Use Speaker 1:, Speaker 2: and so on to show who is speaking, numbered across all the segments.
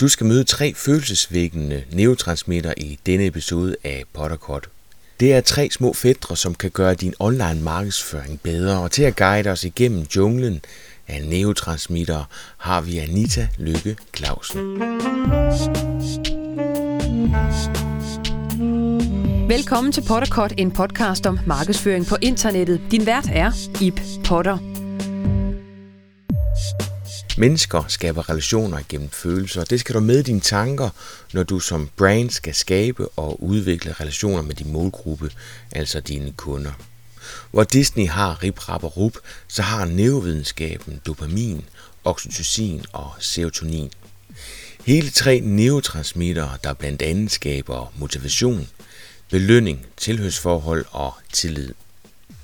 Speaker 1: Du skal møde tre følelsesvækkende neurotransmitter i denne episode af Potterkort. Det er tre små fædre, som kan gøre din online markedsføring bedre, og til at guide os igennem junglen af neurotransmitter har vi Anita Lykke Clausen.
Speaker 2: Velkommen til Potterkort, en podcast om markedsføring på internettet. Din vært er Ip Potter.
Speaker 1: Mennesker skaber relationer gennem følelser, og det skal du med i dine tanker, når du som brand skal skabe og udvikle relationer med din målgruppe, altså dine kunder. Hvor Disney har rip, rap og rup, så har neurovidenskaben dopamin, oxytocin og serotonin. Hele tre neurotransmittere, der blandt andet skaber motivation, belønning, tilhørsforhold og tillid.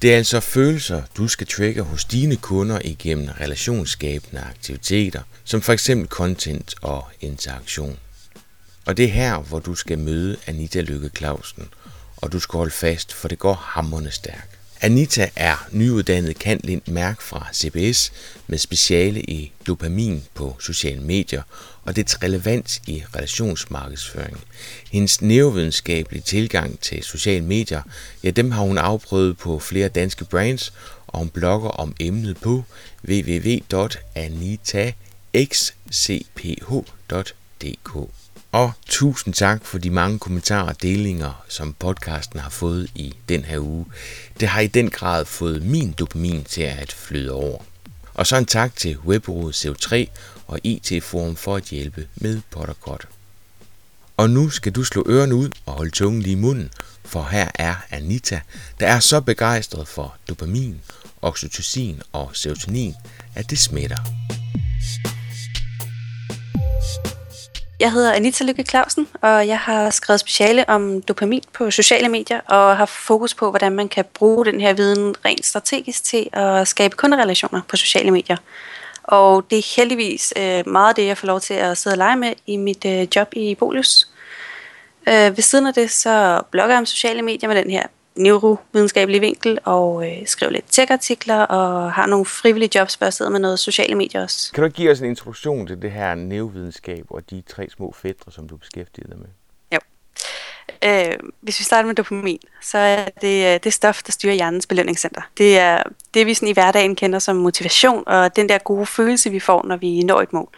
Speaker 1: Det er altså følelser, du skal trigge hos dine kunder igennem relationsskabende aktiviteter, som for eksempel content og interaktion. Og det er her, hvor du skal møde Anita Lykke Clausen, og du skal holde fast, for det går hammerne stærkt. Anita er nyuddannet kantlind mærk fra CBS med speciale i dopamin på sociale medier og dets relevans i relationsmarkedsføring. Hendes neovidenskabelige tilgang til sociale medier, ja dem har hun afprøvet på flere danske brands, og hun blogger om emnet på www.anitaxcph.dk. Og tusind tak for de mange kommentarer og delinger, som podcasten har fået i den her uge. Det har i den grad fået min dopamin til at flyde over. Og så en tak til Webbureauet CO3 og IT Forum for at hjælpe med Potterkort. Og nu skal du slå ørerne ud og holde tungen lige i munden, for her er Anita, der er så begejstret for dopamin, oxytocin og serotonin, at det smitter.
Speaker 3: Jeg hedder Anita Lykke Clausen, og jeg har skrevet speciale om dopamin på sociale medier, og har fokus på, hvordan man kan bruge den her viden rent strategisk til at skabe kunderelationer på sociale medier. Og det er heldigvis øh, meget det, jeg får lov til at sidde og lege med i mit øh, job i Bolius. Øh, ved siden af det, så blogger jeg om sociale medier med den her neurovidenskabelige vinkel, og øh, skriver lidt tech-artikler, og har nogle frivillige jobs, hvor jeg sidder med noget sociale medier også.
Speaker 1: Kan du give os en introduktion til det her neurovidenskab og de tre små fædre, som du beskæftiger dig med?
Speaker 3: Jo. Øh, hvis vi starter med dopamin, så er det øh, det stof, der styrer hjernens belønningscenter. Det er det, vi sådan i hverdagen kender som motivation, og den der gode følelse, vi får, når vi når et mål.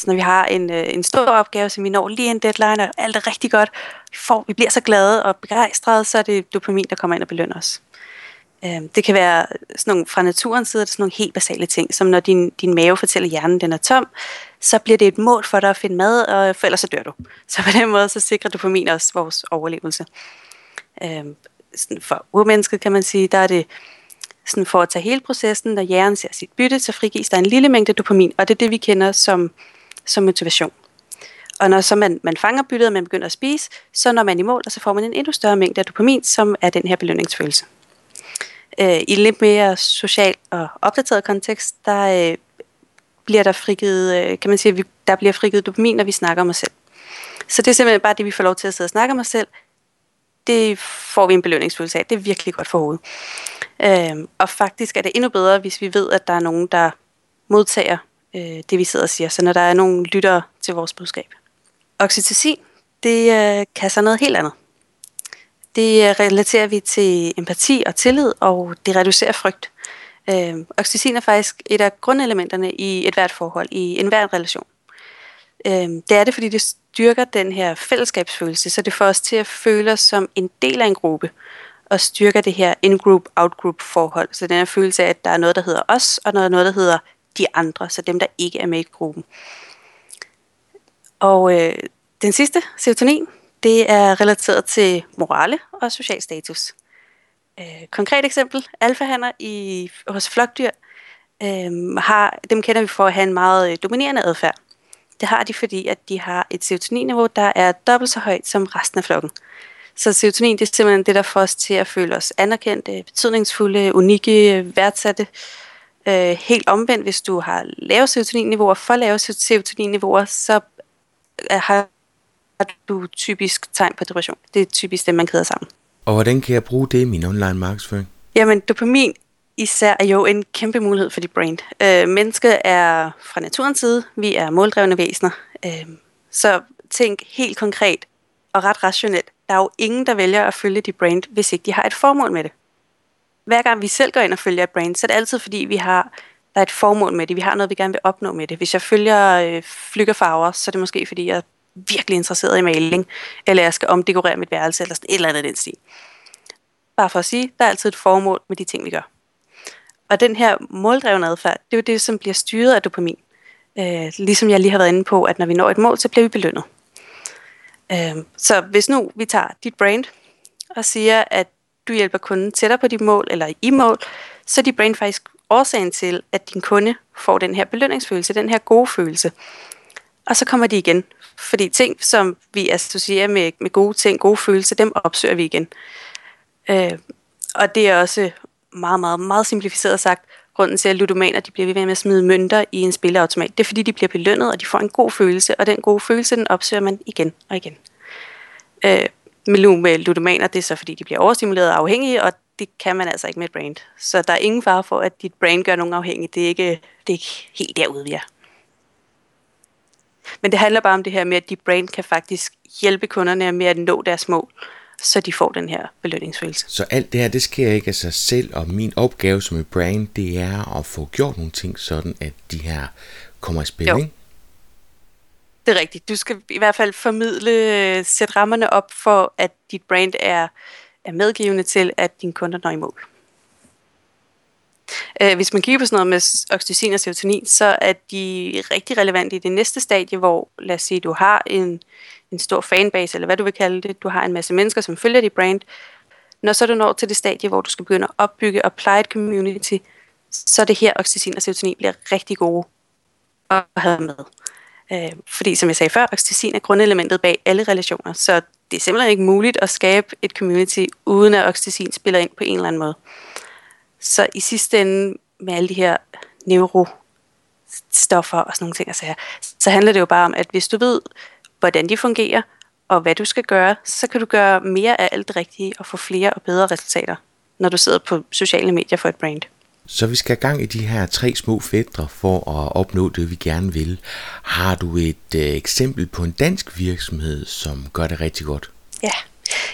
Speaker 3: Så når vi har en, øh, en stor opgave, som vi når lige en deadline, og alt er rigtig godt, vi, får, vi bliver så glade og begejstrede, så er det dopamin, der kommer ind og belønner os. Øh, det kan være sådan nogle, fra naturens side, det sådan nogle helt basale ting, som når din, din mave fortæller hjernen, den er tom, så bliver det et mål for dig at finde mad, og for ellers så dør du. Så på den måde, så sikrer dopamin også vores overlevelse. Øh, sådan for urmennesket kan man sige, der er det sådan for at tage hele processen, når hjernen ser sit bytte, så frigives der en lille mængde dopamin, og det er det, vi kender som som motivation. Og når så man, man fanger byttet, og man begynder at spise, så når man i mål, og så får man en endnu større mængde af dopamin, som er den her belønningsfølelse. Øh, I en lidt mere social og opdateret kontekst, der øh, bliver der frigivet, øh, kan man sige, vi, der bliver frigivet dopamin, når vi snakker om os selv. Så det er simpelthen bare det, vi får lov til at sidde og snakke om os selv. Det får vi en belønningsfølelse af. Det er virkelig godt for hovedet. Øh, og faktisk er det endnu bedre, hvis vi ved, at der er nogen, der modtager øh, det, vi sidder og siger. Så når der er nogle lyttere til vores budskab. Oxytocin, det øh, kan så noget helt andet. Det øh, relaterer vi til empati og tillid, og det reducerer frygt. Øh, oxytocin er faktisk et af grundelementerne i et hvert forhold, i enhver relation. Øh, det er det, fordi det styrker den her fællesskabsfølelse, så det får os til at føle os som en del af en gruppe, og styrker det her in-group, out-group forhold. Så den her følelse af, at der er noget, der hedder os, og noget, noget der hedder de andre, så dem, der ikke er med i gruppen. Og øh, den sidste, serotonin, det er relateret til morale og social status. Øh, konkret eksempel, alfahander i, hos flokdyr, øh, har, dem kender vi for at have en meget øh, dominerende adfærd. Det har de, fordi at de har et serotoninniveau, der er dobbelt så højt som resten af flokken. Så serotonin det er simpelthen det, der får os til at føle os anerkendte, betydningsfulde, unikke, værdsatte, Øh, helt omvendt, hvis du har lave serotoninniveauer, for lave serotoninniveauer, så øh, har du typisk tegn på depression. Det er typisk det, man keder sammen.
Speaker 1: Og hvordan kan jeg bruge det i min online markedsføring?
Speaker 3: Jamen, dopamin især er jo en kæmpe mulighed for dit brand. Øh, mennesket er fra naturens side, vi er måldrevne væsener. Øh, Så tænk helt konkret og ret rationelt. Der er jo ingen, der vælger at følge dit brand, hvis ikke de har et formål med det. Hver gang vi selv går ind og følger et brand, så er det altid fordi, vi har der er et formål med det. Vi har noget, vi gerne vil opnå med det. Hvis jeg følger øh, flykkerfarver, så er det måske, fordi jeg er virkelig interesseret i maling, eller jeg skal omdekorere mit værelse, eller sådan et eller andet den stil. Bare for at sige, der er altid et formål med de ting, vi gør. Og den her måldrevne adfærd, det er jo det, som bliver styret af dopamin. Øh, ligesom jeg lige har været inde på, at når vi når et mål, så bliver vi belønnet. Øh, så hvis nu vi tager dit brand og siger, at du hjælper kunden tættere på dit mål, eller i mål, så er dit brain faktisk årsagen til, at din kunde får den her belønningsfølelse, den her gode følelse. Og så kommer de igen. Fordi ting, som vi associerer med, med gode ting, gode følelser, dem opsøger vi igen. Øh, og det er også meget, meget, meget simplificeret sagt, grunden til, at ludomaner de bliver ved med at smide mønter i en spilleautomat. Det er, fordi de bliver belønnet, og de får en god følelse, og den gode følelse, den opsøger man igen og igen. Øh, med ludomaner, det er så, fordi de bliver overstimuleret og afhængige, og det kan man altså ikke med et brand. Så der er ingen fare for, at dit brand gør nogen afhængig. Det er ikke, det er ikke helt derude, vi er. Men det handler bare om det her med, at dit brand kan faktisk hjælpe kunderne med at nå deres mål, så de får den her belønningsfølelse.
Speaker 1: Så alt det her, det sker ikke af sig selv, og min opgave som et brand, det er at få gjort nogle ting sådan, at de her kommer i spil, jo. ikke?
Speaker 3: Det er rigtigt. Du skal i hvert fald formidle, øh, sætte rammerne op for, at dit brand er er medgivende til, at dine kunder når i mål. Øh, hvis man kigger på sådan noget med oxytocin og serotonin, så er de rigtig relevante i det næste stadie, hvor lad os sige, du har en, en stor fanbase, eller hvad du vil kalde det, du har en masse mennesker, som følger dit brand. Når så du når til det stadie, hvor du skal begynde at opbygge og pleje et community, så er det her, oxytocin og serotonin bliver rigtig gode at have med. Øh, fordi som jeg sagde før, oxytocin er grundelementet bag alle relationer, så det er simpelthen ikke muligt at skabe et community, uden at oxytocin spiller ind på en eller anden måde. Så i sidste ende, med alle de her neurostoffer og sådan nogle ting, altså, så handler det jo bare om, at hvis du ved, hvordan de fungerer, og hvad du skal gøre, så kan du gøre mere af alt det rigtige og få flere og bedre resultater, når du sidder på sociale medier for et brand.
Speaker 1: Så vi skal have gang i de her tre små fædre for at opnå det, vi gerne vil. Har du et øh, eksempel på en dansk virksomhed, som gør det rigtig godt?
Speaker 3: Ja,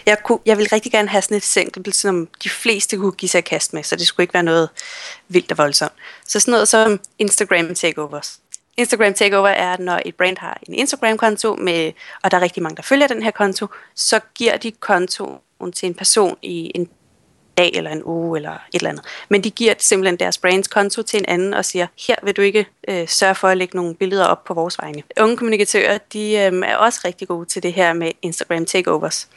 Speaker 3: jeg, kunne, jeg vil rigtig gerne have sådan et eksempel, som de fleste kunne give sig kast med, så det skulle ikke være noget vildt og voldsomt. Så sådan noget som Instagram takeovers. Instagram takeover er, når et brand har en Instagram-konto, med, og der er rigtig mange, der følger den her konto, så giver de kontoen til en person i en dag eller en uge eller et eller andet. Men de giver simpelthen deres brands konto til en anden og siger, her vil du ikke øh, sørge for at lægge nogle billeder op på vores vegne. Unge kommunikatører, de øh, er også rigtig gode til det her med Instagram takeovers.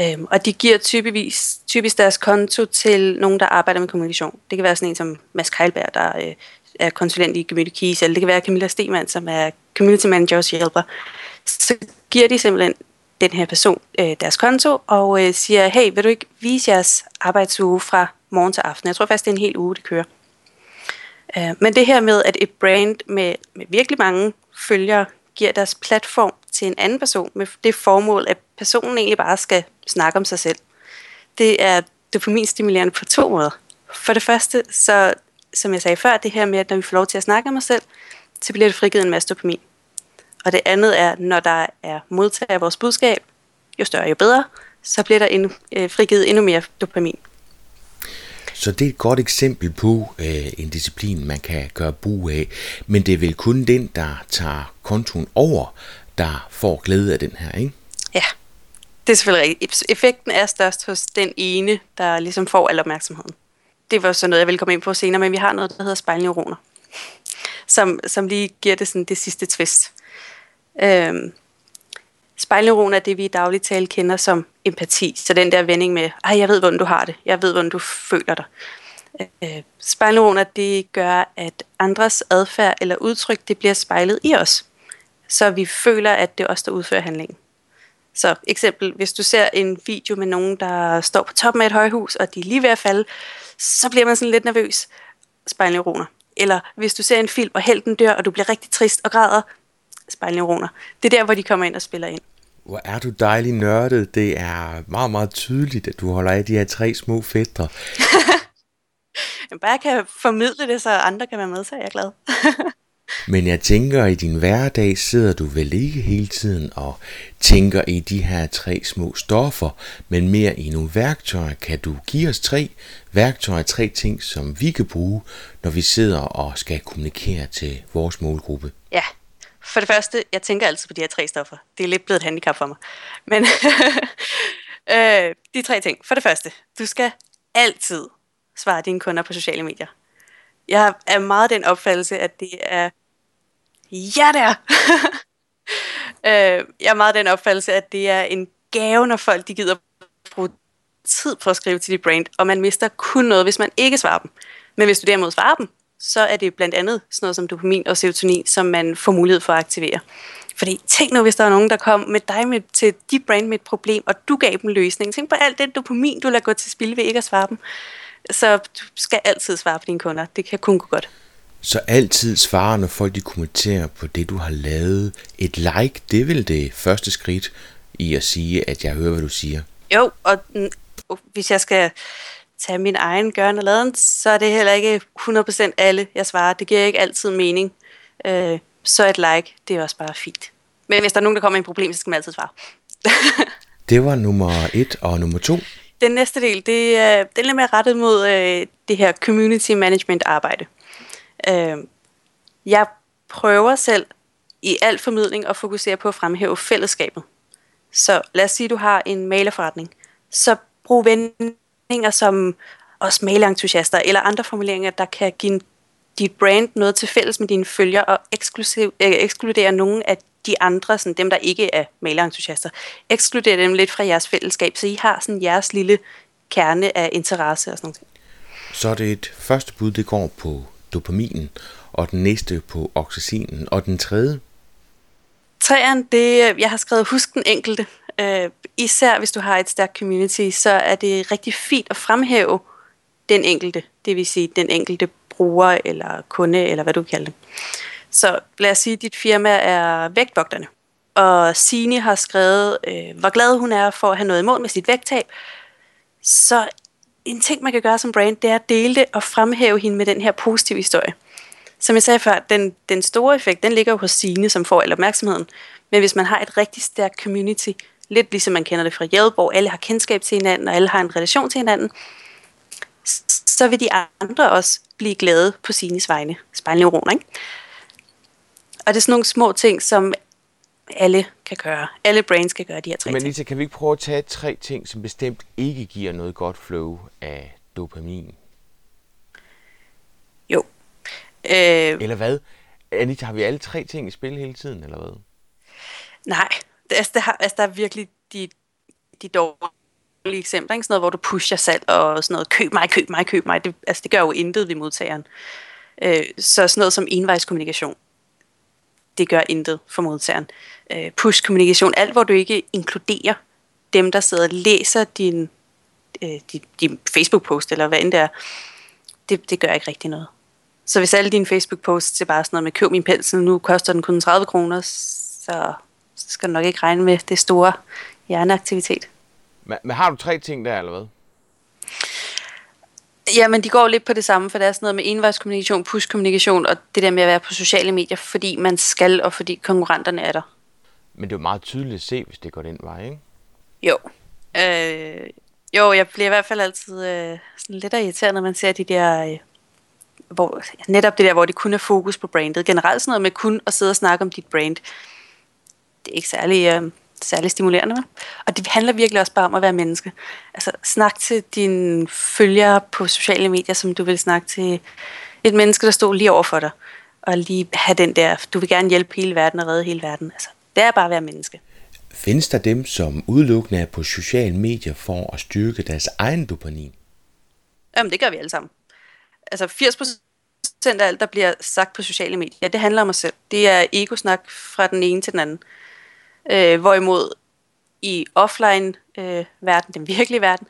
Speaker 3: Øhm, og de giver typisk, typisk deres konto til nogen, der arbejder med kommunikation. Det kan være sådan en som Mads Keilberg, der øh, er konsulent i Community Keys, eller det kan være Camilla Stemann, som er community manager hos Hjælper. Så giver de simpelthen den her person øh, deres konto og øh, siger, hey, vil du ikke vise jeres arbejdsuge fra morgen til aften? Jeg tror faktisk, det er en hel uge, det kører. Øh, men det her med, at et brand med, med virkelig mange følgere giver deres platform til en anden person med det formål, at personen egentlig bare skal snakke om sig selv. Det er dopaminstimulerende på to måder. For det første, så som jeg sagde før, det her med, at når vi får lov til at snakke om os selv, så bliver det frigivet en masse dopamin. Og det andet er, når der er modtager af vores budskab, jo større jo bedre, så bliver der endnu, øh, frigivet endnu mere dopamin.
Speaker 1: Så det er et godt eksempel på øh, en disciplin, man kan gøre brug af. Men det er vel kun den, der tager kontoen over, der får glæde af den her, ikke?
Speaker 3: Ja, det er selvfølgelig rigtigt. Effekten er størst hos den ene, der ligesom får al opmærksomheden. Det var så noget, jeg vil komme ind på senere, men vi har noget, der hedder spejlneuroner, som, som lige giver det sådan det sidste twist. Øhm, spejlneuron er det, vi i daglig tale kender som empati. Så den der vending med, ej, jeg ved, hvordan du har det. Jeg ved, hvordan du føler dig. Øh, spejlneuroner, det gør, at andres adfærd eller udtryk, det bliver spejlet i os. Så vi føler, at det er os, der udfører handlingen. Så eksempel, hvis du ser en video med nogen, der står på toppen af et højhus, og de er lige ved at falde, så bliver man sådan lidt nervøs. Spejlneuroner. Eller hvis du ser en film, og helten dør, og du bliver rigtig trist og græder, spejlneuroner. Det er der, hvor de kommer ind og spiller ind.
Speaker 1: Hvor er du dejlig nørdet. Det er meget, meget tydeligt, at du holder af de her tre små fædre.
Speaker 3: Jeg bare kan formidle det, så andre kan være med, så er jeg glad.
Speaker 1: Men jeg tænker, at i din hverdag sidder du vel ikke hele tiden og tænker i de her tre små stoffer, men mere i nogle værktøjer. Kan du give os tre værktøjer, tre ting, som vi kan bruge, når vi sidder og skal kommunikere til vores målgruppe?
Speaker 3: Ja, for det første, jeg tænker altid på de her tre stoffer. Det er lidt blevet et handicap for mig. Men øh, de tre ting. For det første, du skal altid svare dine kunder på sociale medier. Jeg er meget den opfattelse, at det er... Ja, der! øh, jeg er meget den opfattelse, at det er en gave, når folk de gider bruge tid på at skrive til dit brand, og man mister kun noget, hvis man ikke svarer dem. Men hvis du derimod svarer dem, så er det blandt andet sådan noget som dopamin og serotonin, som man får mulighed for at aktivere. Fordi tænk nu, hvis der er nogen, der kom med dig med, til dit brand med et problem, og du gav dem løsning. Tænk på alt det dopamin, du lader gå til spil ved ikke at svare dem. Så du skal altid svare på dine kunder. Det kan kun gå godt.
Speaker 1: Så altid svare, når folk de kommenterer på det, du har lavet. Et like, det er vel det første skridt i at sige, at jeg hører, hvad du siger.
Speaker 3: Jo, og hvis jeg skal tage min egen gørne og laden, så er det heller ikke 100% alle, jeg svarer. Det giver ikke altid mening. Øh, så et like, det er også bare fint. Men hvis der er nogen, der kommer med en problem, så skal man altid svare.
Speaker 1: det var nummer et og nummer to.
Speaker 3: Den næste del, det er, det er lidt mere rettet mod øh, det her community management arbejde. Øh, jeg prøver selv i al formidling at fokusere på at fremhæve fællesskabet. Så lad os sige, at du har en malerforretning. Så brug vendinger som også malerentusiaster eller andre formuleringer, der kan give dit brand noget til fælles med dine følger og eksklusiv, øh, ekskludere nogle af de andre, sådan dem der ikke er malerentusiaster, ekskludere dem lidt fra jeres fællesskab, så I har sådan jeres lille kerne af interesse og sådan noget.
Speaker 1: Så er det et første bud, det går på dopaminen, og den næste på oxytocinen, og den tredje?
Speaker 3: Træeren, det, jeg har skrevet husk den enkelte. Uh, især hvis du har et stærkt community, så er det rigtig fint at fremhæve den enkelte, det vil sige den enkelte bruger eller kunde, eller hvad du kalder det. Så lad os sige, at dit firma er vægtvogterne, og Sine har skrevet, øh, hvor glad hun er for at have noget imod med sit vægttab. Så en ting, man kan gøre som brand, det er at dele det og fremhæve hende med den her positive historie. Som jeg sagde før, den, den store effekt, den ligger jo hos Sine, som får al opmærksomheden. Men hvis man har et rigtig stærkt community, lidt ligesom man kender det fra hvor alle har kendskab til hinanden, og alle har en relation til hinanden, så vil de andre også blive glade på sine vegne. Spejlneuroner, ikke? Og det er sådan nogle små ting, som alle kan gøre. Alle brains kan gøre de her tre
Speaker 1: Men Lisa, kan vi ikke prøve at tage tre ting, som bestemt ikke giver noget godt flow af dopamin?
Speaker 3: Jo.
Speaker 1: Øh, eller hvad? Anita, har vi alle tre ting i spil hele tiden, eller hvad?
Speaker 3: Nej, altså, det har, altså, der er virkelig de, de dårlige eksempler, ikke? Sådan noget, hvor du pusher salg og sådan noget, køb mig, køb mig, køb mig. Det, altså, det gør jo intet ved modtageren. Øh, så sådan noget som envejskommunikation, det gør intet for modtageren. Øh, push-kommunikation, alt hvor du ikke inkluderer dem, der sidder og læser din, øh, din, din Facebook-post, eller hvad end det er, det, det gør ikke rigtig noget. Så hvis alle dine Facebook-posts er bare sådan noget med, køb min pensel, nu koster den kun 30 kroner, så, så skal du nok ikke regne med det store hjerneaktivitet.
Speaker 1: Men, men har du tre ting der, eller hvad?
Speaker 3: Ja, men de går lidt på det samme, for det er sådan noget med envejskommunikation, push-kommunikation og det der med at være på sociale medier, fordi man skal, og fordi konkurrenterne er der.
Speaker 1: Men det er jo meget tydeligt at se, hvis det går den vej, ikke?
Speaker 3: Jo. Øh, jo, jeg bliver i hvert fald altid øh, sådan lidt irriteret, når man ser de der... Øh, hvor, netop det der, hvor det kun er fokus på brandet. Generelt sådan noget med kun at sidde og snakke om dit brand. Det er ikke særlig... Øh, særlig stimulerende. Med. Og det handler virkelig også bare om at være menneske. Altså snak til dine følgere på sociale medier, som du vil snakke til et menneske, der står lige over for dig. Og lige have den der, du vil gerne hjælpe hele verden og redde hele verden. Altså, det er bare at være menneske.
Speaker 1: Findes der dem, som udelukkende er på sociale medier for at styrke deres egen dopamin?
Speaker 3: Jamen, det gør vi alle sammen. Altså 80% af alt, der bliver sagt på sociale medier, det handler om os selv. Det er egosnak fra den ene til den anden. Øh, hvorimod i offline øh, verden, den virkelige verden,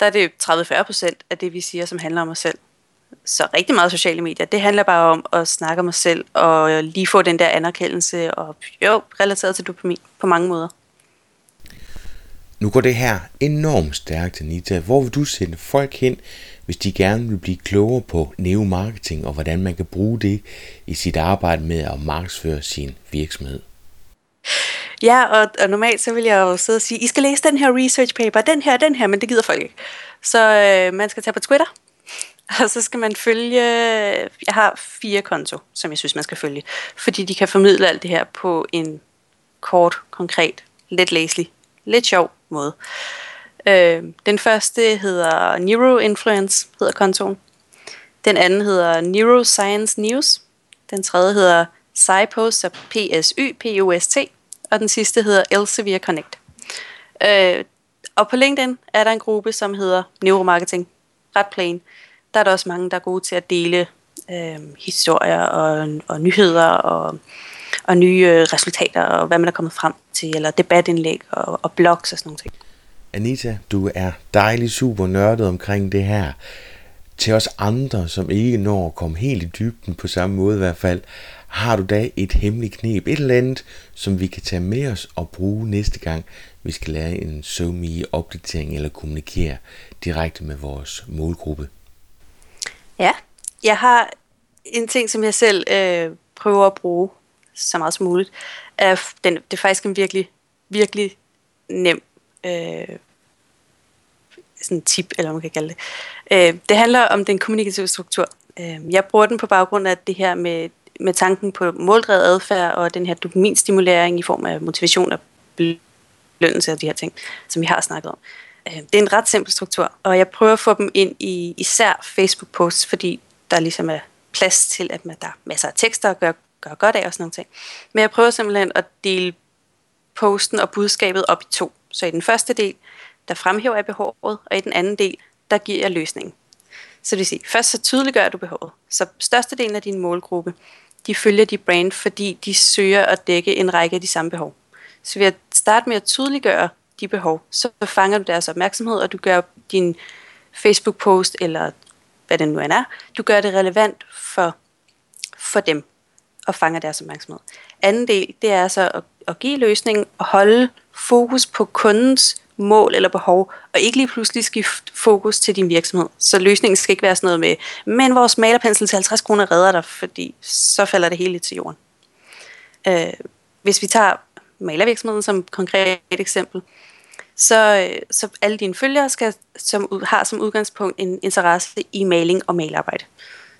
Speaker 3: der er det 30-40% af det, vi siger, som handler om os selv. Så rigtig meget sociale medier, det handler bare om at snakke om os selv, og lige få den der anerkendelse, og jo, relateret til dopamin på mange måder.
Speaker 1: Nu går det her enormt stærkt, Anita. Hvor vil du sende folk hen, hvis de gerne vil blive klogere på neomarketing og hvordan man kan bruge det i sit arbejde med at markedsføre sin virksomhed.
Speaker 3: Ja, og, og normalt så vil jeg jo sidde og sige, I skal læse den her research paper, den her, den her, men det gider folk ikke. Så øh, man skal tage på Twitter, og så skal man følge, øh, jeg har fire konto, som jeg synes, man skal følge, fordi de kan formidle alt det her på en kort, konkret, let læselig, lidt sjov måde. Øh, den første hedder Neuroinfluence, hedder kontoen. Den anden hedder Neuroscience News. Den tredje hedder PsyPost, så p s y P-O-S-T. Og den sidste hedder Elsevier Connect. Øh, og på LinkedIn er der en gruppe, som hedder Neuromarketing. Ret plain. Der er der også mange, der er gode til at dele øh, historier og, og nyheder og, og nye øh, resultater og hvad man er kommet frem til, eller debatindlæg og, og blogs og sådan noget.
Speaker 1: Anita, du er dejlig super nørdet omkring det her. Til os andre, som ikke når at komme helt i dybden på samme måde i hvert fald, har du da et hemmeligt knep, et eller andet, som vi kan tage med os og bruge næste gang, vi skal lære en SoMe opdatering eller kommunikere direkte med vores målgruppe?
Speaker 3: Ja, jeg har en ting, som jeg selv øh, prøver at bruge så meget som muligt. Er den, det er faktisk en virkelig, virkelig nem øh, sådan tip, eller hvad man kan kalde det. Øh, det handler om den kommunikative struktur. Øh, jeg bruger den på baggrund af det her med, med tanken på måldrevet adfærd og den her dopaminstimulering i form af motivation og belønnelse og de her ting, som vi har snakket om. Øh, det er en ret simpel struktur, og jeg prøver at få dem ind i især Facebook-posts, fordi der ligesom er plads til, at man, der er masser af tekster at gøre, gøre godt af og sådan nogle ting. Men jeg prøver simpelthen at dele posten og budskabet op i to. Så i den første del, der fremhæver jeg behovet, og i den anden del, der giver jeg løsningen. Så det vil sige, først så tydeliggør du behovet. Så størstedelen af din målgruppe, de følger de brand, fordi de søger at dække en række af de samme behov. Så ved at starte med at tydeliggøre de behov, så fanger du deres opmærksomhed, og du gør din Facebook-post, eller hvad det nu end er, du gør det relevant for, for dem, og fanger deres opmærksomhed. Anden del, det er så at, at give løsningen, og holde fokus på kundens mål eller behov, og ikke lige pludselig skifte fokus til din virksomhed. Så løsningen skal ikke være sådan noget med, men vores malerpensel til 50 kroner redder dig, fordi så falder det hele til jorden. Øh, hvis vi tager malervirksomheden som konkret eksempel, så, øh, så alle dine følgere skal, som, har som udgangspunkt en interesse i maling og malarbejde.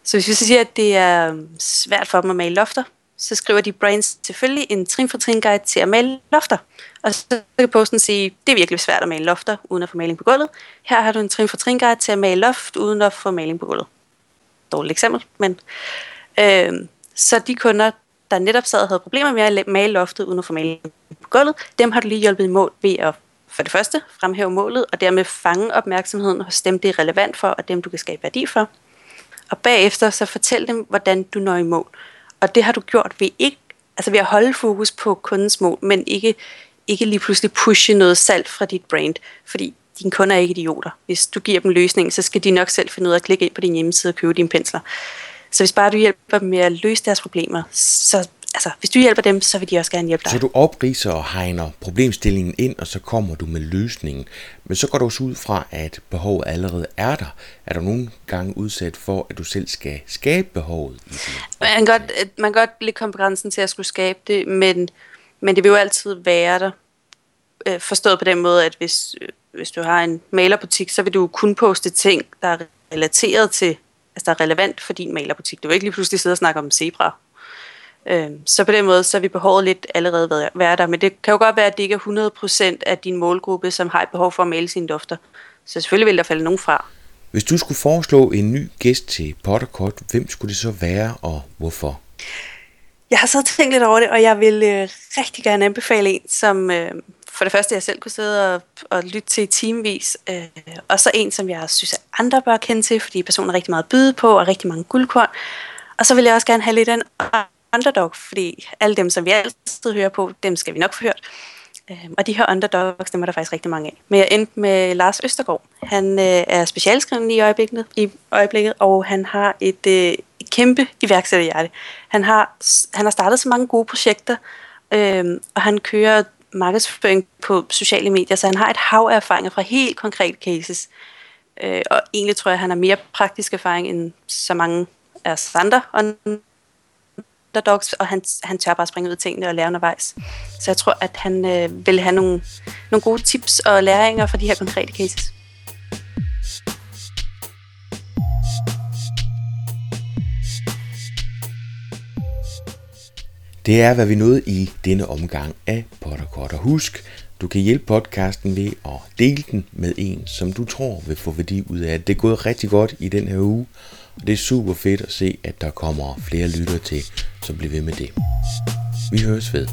Speaker 3: Så hvis vi så siger, at det er øh, svært for dem at male lofter, så skriver de brains selvfølgelig en trin for trin guide til at male lofter. Og så kan posten sige, det er virkelig svært at male lofter uden at få maling på gulvet. Her har du en trin for trin guide til at male loft uden at få maling på gulvet. Dårligt eksempel, men øh, så de kunder, der netop sad og havde problemer med at male loftet uden at få maling på gulvet, dem har du lige hjulpet i mål ved at for det første fremhæve målet, og dermed fange opmærksomheden hos dem, det er relevant for, og dem, du kan skabe værdi for. Og bagefter så fortæl dem, hvordan du når i mål. Og det har du gjort ved ikke, altså ved at holde fokus på kundens mål, men ikke, ikke lige pludselig pushe noget salg fra dit brand, fordi dine kunder er ikke idioter. Hvis du giver dem løsningen, så skal de nok selv finde ud af at klikke ind på din hjemmeside og købe dine pensler. Så hvis bare du hjælper dem med at løse deres problemer, så altså, hvis du hjælper dem, så vil de også gerne hjælpe dig.
Speaker 1: Så du opriser og hegner problemstillingen ind, og så kommer du med løsningen. Men så går du også ud fra, at behovet allerede er der. Er du nogle gange udsat for, at du selv skal skabe behovet? I
Speaker 3: man, kan godt, man kan godt på grænsen til at skulle skabe det, men, men det vil jo altid være der. Øh, forstået på den måde, at hvis, hvis du har en malerbutik, så vil du kun poste ting, der er relateret til, altså der er relevant for din malerbutik. Du vil ikke lige pludselig sidde og snakke om zebra Øh, så på den måde, så er vi behovet lidt allerede være der. Men det kan jo godt være, at det ikke er 100% af din målgruppe, som har et behov for at male sine dufter. Så selvfølgelig vil der falde nogen fra.
Speaker 1: Hvis du skulle foreslå en ny gæst til Potterkort, hvem skulle det så være, og hvorfor?
Speaker 3: Jeg har så tænkt lidt over det, og jeg vil øh, rigtig gerne anbefale en, som øh, for det første jeg selv kunne sidde og, og lytte til i timevis, øh, og så en, som jeg synes, at andre bør kende til, fordi personen har rigtig meget at byde på, og rigtig mange guldkorn. Og så vil jeg også gerne have lidt af en underdog, fordi alle dem, som vi altid hører på, dem skal vi nok få hørt. Øhm, og de her underdogs, dem er der faktisk rigtig mange af. Men jeg endte med Lars Østergaard. Han øh, er specialskrivende i øjeblikket, i øjeblikket, og han har et, øh, kæmpe iværksætterhjerte. Han har, han har startet så mange gode projekter, øh, og han kører markedsføring på sociale medier, så han har et hav af erfaringer fra helt konkrete cases. Øh, og egentlig tror jeg, at han har mere praktisk erfaring end så mange af os andre underdogs, og han, han tør bare springe ud af tingene og lære undervejs. Så jeg tror, at han øh, vil have nogle, nogle gode tips og læringer fra de her konkrete cases.
Speaker 1: Det er, hvad vi nåede i denne omgang af Potterkort. Og husk, du kan hjælpe podcasten ved at dele den med en, som du tror vil få værdi ud af det. Det er gået rigtig godt i den her uge, det er super fedt at se, at der kommer flere lyttere til, så bliver ved med det. Vi høres ved.